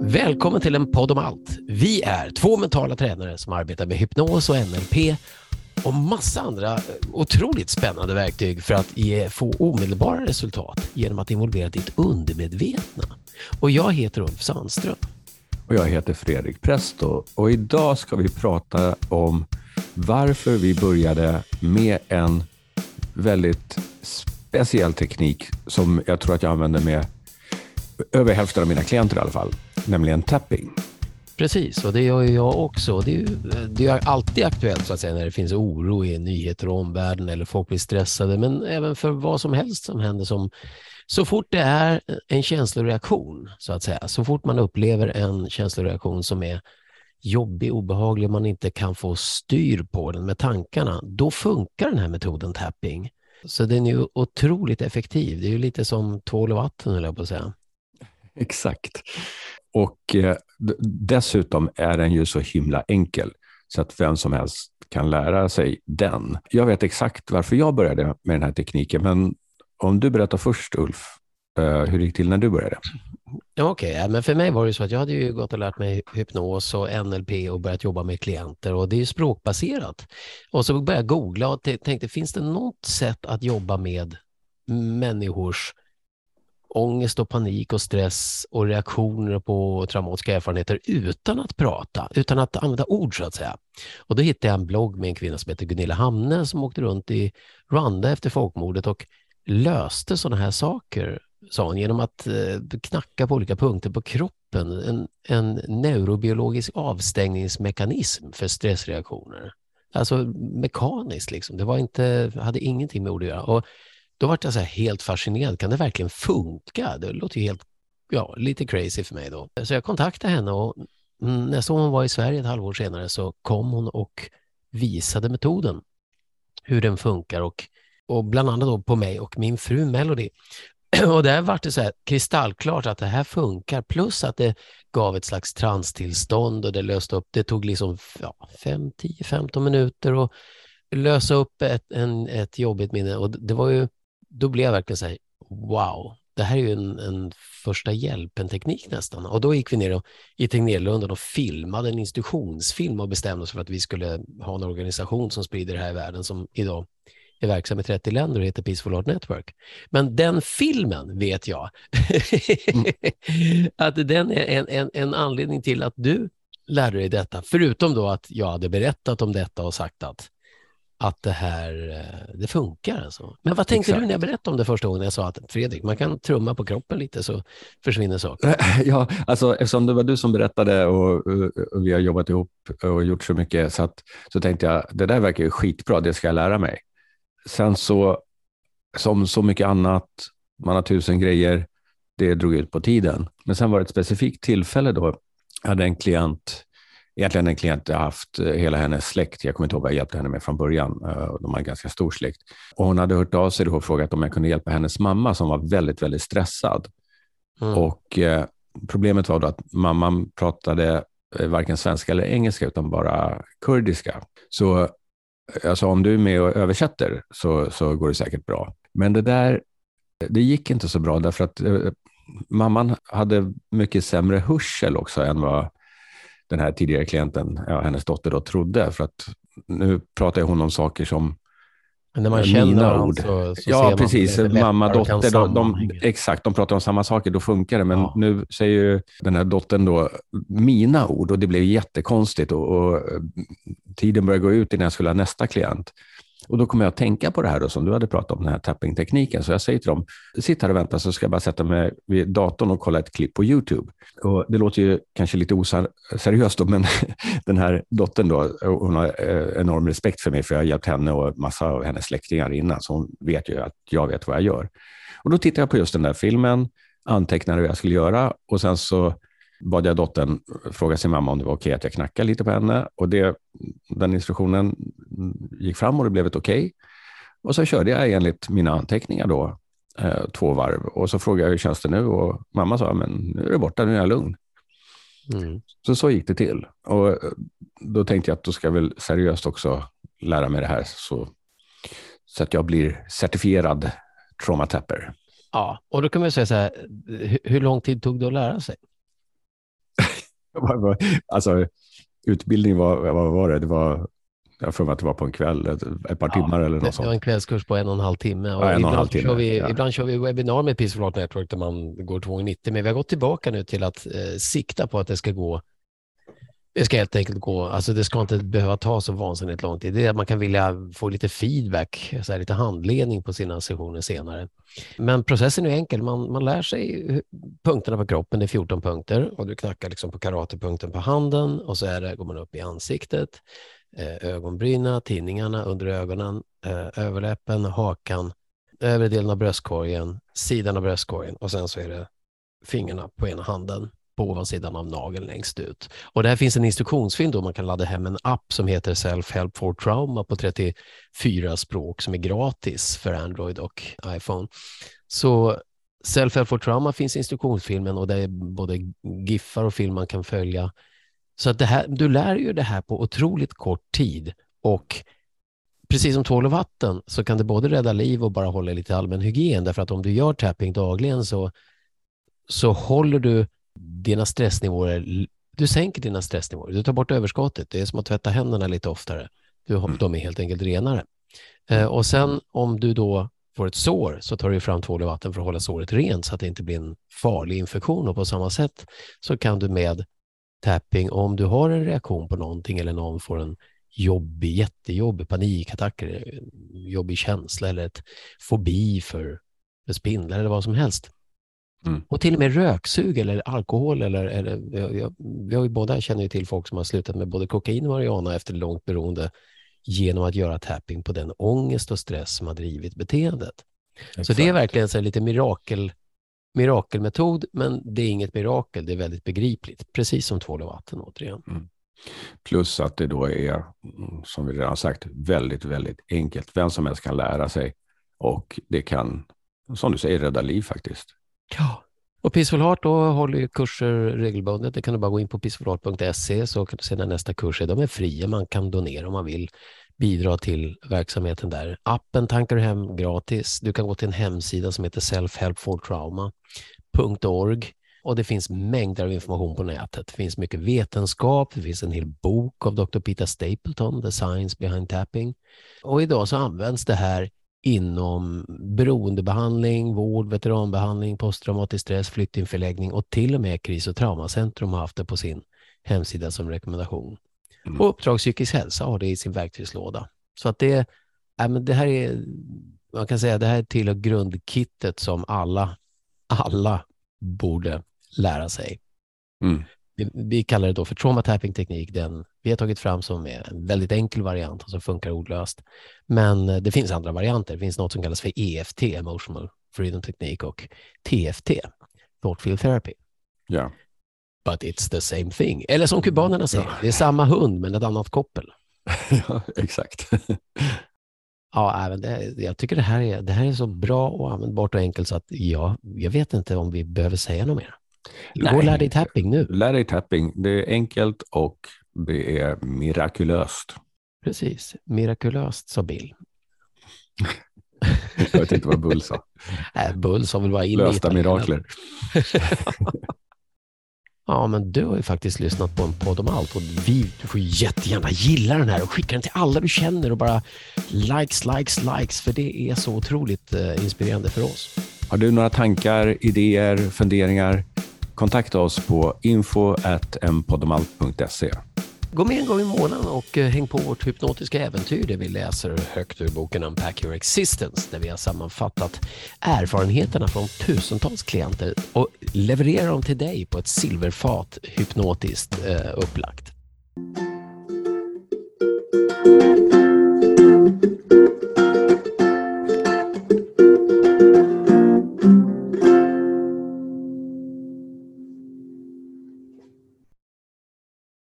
Välkommen till en podd om allt. Vi är två mentala tränare som arbetar med hypnos och NLP och massa andra eh, otroligt spännande verktyg för att ge, få omedelbara resultat genom att involvera ditt undermedvetna. Och jag heter Ulf Sandström. Och jag heter Fredrik Presto och idag ska vi prata om varför vi började med en väldigt speciell teknik som jag tror att jag använder med över hälften av mina klienter i alla fall, nämligen tapping. Precis, och det gör ju jag också. Det är, ju, det är alltid aktuellt så att säga när det finns oro i nyheter och omvärlden eller folk blir stressade, men även för vad som helst som händer som så fort det är en känsloreaktion, så att säga, så fort man upplever en känsloreaktion som är jobbig, obehaglig, man inte kan få styr på den med tankarna, då funkar den här metoden tapping. Så den är ju otroligt effektiv. Det är ju lite som tvål och vatten, höll jag på att säga. Exakt. Och eh, dessutom är den ju så himla enkel så att vem som helst kan lära sig den. Jag vet exakt varför jag började med den här tekniken, men om du berättar först Ulf, eh, hur det gick till när du började? Okej, okay, men för mig var det så att jag hade ju gått och lärt mig hypnos och NLP och börjat jobba med klienter och det är ju språkbaserat. Och så började jag googla och tänkte, finns det något sätt att jobba med människors ångest och panik och stress och reaktioner på traumatiska erfarenheter utan att prata, utan att använda ord så att säga. Och då hittade jag en blogg med en kvinna som heter Gunilla Hamne som åkte runt i Rwanda efter folkmordet och löste sådana här saker, sa han, genom att eh, knacka på olika punkter på kroppen. En, en neurobiologisk avstängningsmekanism för stressreaktioner. Alltså mekaniskt liksom. Det var inte, hade ingenting med ord att göra. Och då var jag så helt fascinerad. Kan det verkligen funka? Det låter ju helt, ja, lite crazy för mig då. Så jag kontaktade henne och mm, nästa gång hon var i Sverige ett halvår senare så kom hon och visade metoden, hur den funkar och, och bland annat då på mig och min fru Melody. Och där var det så här kristallklart att det här funkar, plus att det gav ett slags transtillstånd och det löste upp, det tog liksom 5, 10, 15 minuter att lösa upp ett, en, ett jobbigt minne och det var ju då blev jag verkligen så här, wow, det här är ju en, en första hjälpen-teknik nästan. Och då gick vi ner och, i Tegnérlunden och filmade en institutionsfilm och bestämde oss för att vi skulle ha en organisation som sprider det här i världen som idag är verksam i 30 länder och heter Peaceful Art Network. Men den filmen vet jag mm. att den är en, en, en anledning till att du lärde dig detta. Förutom då att jag hade berättat om detta och sagt att att det här eh, det funkar. Alltså. Men vad tänkte Exakt. du när jag berättade om det första gången jag sa att Fredrik, man kan trumma på kroppen lite så försvinner saker? Ja, alltså, eftersom det var du som berättade och, och vi har jobbat ihop och gjort så mycket så, att, så tänkte jag det där verkar ju skitbra, det ska jag lära mig. Sen så, som så mycket annat, man har tusen grejer, det drog ut på tiden. Men sen var det ett specifikt tillfälle då, jag hade en klient egentligen en klient jag haft eh, hela hennes släkt. Jag kommer inte ihåg vad jag hjälpte henne med från början. Eh, de har en ganska stor släkt. Och hon hade hört av sig och frågat om jag kunde hjälpa hennes mamma som var väldigt, väldigt stressad. Mm. Och eh, problemet var då att mamman pratade eh, varken svenska eller engelska utan bara kurdiska. Så alltså, om du är med och översätter så, så går det säkert bra. Men det där, det gick inte så bra därför att eh, mamman hade mycket sämre hörsel också än vad den här tidigare klienten, ja, hennes dotter, då, trodde. För att nu pratar hon om saker som när man känner mina ord. Så, så ja, precis. Mamma, dotter, de, de, exakt, de pratar om samma saker, då funkar det. Men ja. nu säger ju den här dottern då mina ord och det blev jättekonstigt och, och tiden började gå ut innan jag skulle ha nästa klient. Och då kommer jag att tänka på det här då, som du hade pratat om, den här tapping-tekniken. Så jag säger till dem, sitt här och vänta så ska jag bara sätta mig vid datorn och kolla ett klipp på YouTube. Och det låter ju kanske lite oseriöst, men den här dottern då, hon har eh, enorm respekt för mig, för jag har hjälpt henne och massa av hennes släktingar innan, så hon vet ju att jag vet vad jag gör. Och då tittar jag på just den där filmen, antecknade vad jag skulle göra och sen så bad jag dottern fråga sin mamma om det var okej okay att jag knackade lite på henne. Och det, den instruktionen gick fram och det blev ett okej. Okay. Och så körde jag enligt mina anteckningar då eh, två varv. Och så frågade jag hur känns det nu? Och mamma sa, men nu är det borta, nu är jag lugn. Mm. Så så gick det till. Och eh, då tänkte jag att då ska jag väl seriöst också lära mig det här så, så att jag blir certifierad traumatapper. Ja, och då kan man säga så här, hur lång tid tog det att lära sig? Alltså, utbildning var, vad var det? Det var, jag får att det var på en kväll, ett, par ja, timmar eller något sånt. Det var en kvällskurs på en och en halv timme. Och ja, en ibland, och halv timme, kör vi, ja. ibland kör vi webbinar med Peaceful Art Network där man går 290, men vi har gått tillbaka nu till att eh, sikta på att det ska gå det ska helt enkelt gå, alltså det ska inte behöva ta så vansinnigt lång tid. Det är att man kan vilja få lite feedback, så här, lite handledning på sina sessioner senare. Men processen är enkel, man, man lär sig punkterna på kroppen, det är 14 punkter och du knackar liksom på karatepunkten på handen och så är det, går man upp i ansiktet, eh, ögonbrynen, tinningarna under ögonen, eh, överläppen, hakan, övre delen av bröstkorgen, sidan av bröstkorgen och sen så är det fingrarna på ena handen på ovansidan av nageln längst ut. Och där finns en instruktionsfilm då man kan ladda hem en app som heter Self-Help for Trauma på 34 språk som är gratis för Android och iPhone. Så Self-Help for Trauma finns i instruktionsfilmen och det är både giffar och film man kan följa. Så att det här, du lär ju det här på otroligt kort tid och precis som tvål och vatten så kan det både rädda liv och bara hålla lite allmän hygien därför att om du gör tapping dagligen så, så håller du dina stressnivåer, du sänker dina stressnivåer, du tar bort överskottet. Det är som att tvätta händerna lite oftare. Du, mm. De är helt enkelt renare. Eh, och sen om du då får ett sår så tar du fram tvål och vatten för att hålla såret rent så att det inte blir en farlig infektion. Och på samma sätt så kan du med tapping, om du har en reaktion på någonting eller någon får en jobbig, jättejobbig panikattack, jobbig känsla eller ett fobi för, för spindlar eller vad som helst, Mm. Och till och med röksug eller alkohol. Eller, eller, jag, vi har ju båda känner ju till folk som har slutat med både kokain och marijuana efter långt beroende genom att göra tapping på den ångest och stress som har drivit beteendet. Exakt. Så det är verkligen så lite mirakel, mirakelmetod, men det är inget mirakel, det är väldigt begripligt, precis som tvål och vatten återigen. Mm. Plus att det då är, som vi redan sagt, väldigt, väldigt enkelt. Vem som helst kan lära sig och det kan, som du säger, rädda liv faktiskt. Ja, och Peaceful Heart då håller ju kurser regelbundet. Det kan du bara gå in på peacefulheart.se så kan du se när nästa kurs är. De är fria, man kan donera om man vill bidra till verksamheten där. Appen tankar du hem gratis. Du kan gå till en hemsida som heter selfhelpfortrauma.org och det finns mängder av information på nätet. Det finns mycket vetenskap, det finns en hel bok av Dr. Peter Stapleton, The Science Behind Tapping. Och idag så används det här inom beroendebehandling, vård, veteranbehandling, posttraumatisk stress, flyktingförläggning och till och med kris och traumacentrum har haft det på sin hemsida som rekommendation. Mm. Och Uppdrag psykisk hälsa har det i sin verktygslåda. Så att det, äh, men det här är, man kan säga det här tillhör grundkittet som alla, alla borde lära sig. Mm. Vi, kallar det då för trauma tapping teknik. Den vi har tagit fram som är en väldigt enkel variant och som funkar ordlöst. Men eh, det finns andra varianter. Det finns något som kallas för EFT, Emotional Freedom Technique, och TFT, Thought Field Therapy. Ja. But it's the same thing. Eller som kubanerna säger, det är samma hund men ett annat koppel. ja, exakt. ja, även det, jag tycker det här, är, det här är så bra och användbart och enkelt så att ja, jag vet inte om vi behöver säga något mer. Gå och lär dig tapping nu. Lär dig tapping. Det är enkelt och det är mirakulöst. Precis, mirakulöst sa Bill. jag vet inte vad Bull sa. Nej, Bull sa väl bara in Lösta mirakler. ja, men du har ju faktiskt lyssnat på en podd om allt och vi, du får jättegärna gilla den här och skicka den till alla du känner och bara likes, likes, likes, för det är så otroligt eh, inspirerande för oss. Har du några tankar, idéer, funderingar? Kontakta oss på info.mpoddomalt.se. Gå med en gång i månaden och eh, häng på vårt hypnotiska äventyr där vi läser högt ur boken Unpack Your Existence där vi har sammanfattat erfarenheterna från tusentals klienter och levererar dem till dig på ett silverfat hypnotiskt eh, upplagt.